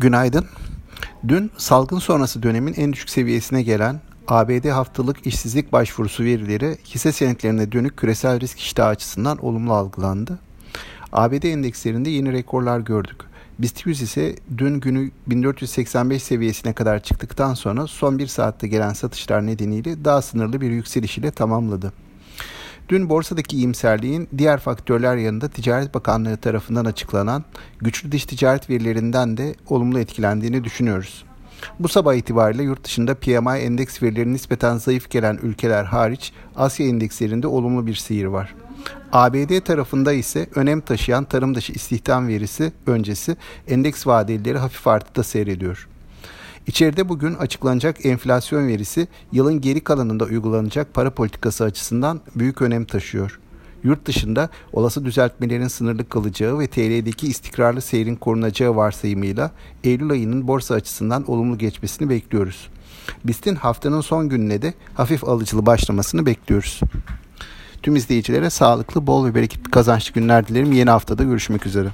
Günaydın. Dün salgın sonrası dönemin en düşük seviyesine gelen ABD haftalık işsizlik başvurusu verileri hisse senetlerine dönük küresel risk iştahı açısından olumlu algılandı. ABD endekslerinde yeni rekorlar gördük. BIST 100 ise dün günü 1485 seviyesine kadar çıktıktan sonra son bir saatte gelen satışlar nedeniyle daha sınırlı bir yükseliş ile tamamladı. Dün borsadaki iyimserliğin diğer faktörler yanında Ticaret Bakanlığı tarafından açıklanan güçlü dış ticaret verilerinden de olumlu etkilendiğini düşünüyoruz. Bu sabah itibariyle yurt dışında PMI endeks verileri nispeten zayıf gelen ülkeler hariç Asya endekslerinde olumlu bir seyir var. ABD tarafında ise önem taşıyan tarım dışı istihdam verisi öncesi endeks vadelileri hafif artıda seyrediyor. İçeride bugün açıklanacak enflasyon verisi yılın geri kalanında uygulanacak para politikası açısından büyük önem taşıyor. Yurt dışında olası düzeltmelerin sınırlı kalacağı ve TL'deki istikrarlı seyrin korunacağı varsayımıyla Eylül ayının borsa açısından olumlu geçmesini bekliyoruz. BIST'in haftanın son gününe de hafif alıcılı başlamasını bekliyoruz. Tüm izleyicilere sağlıklı, bol ve bereketli kazançlı günler dilerim. Yeni haftada görüşmek üzere.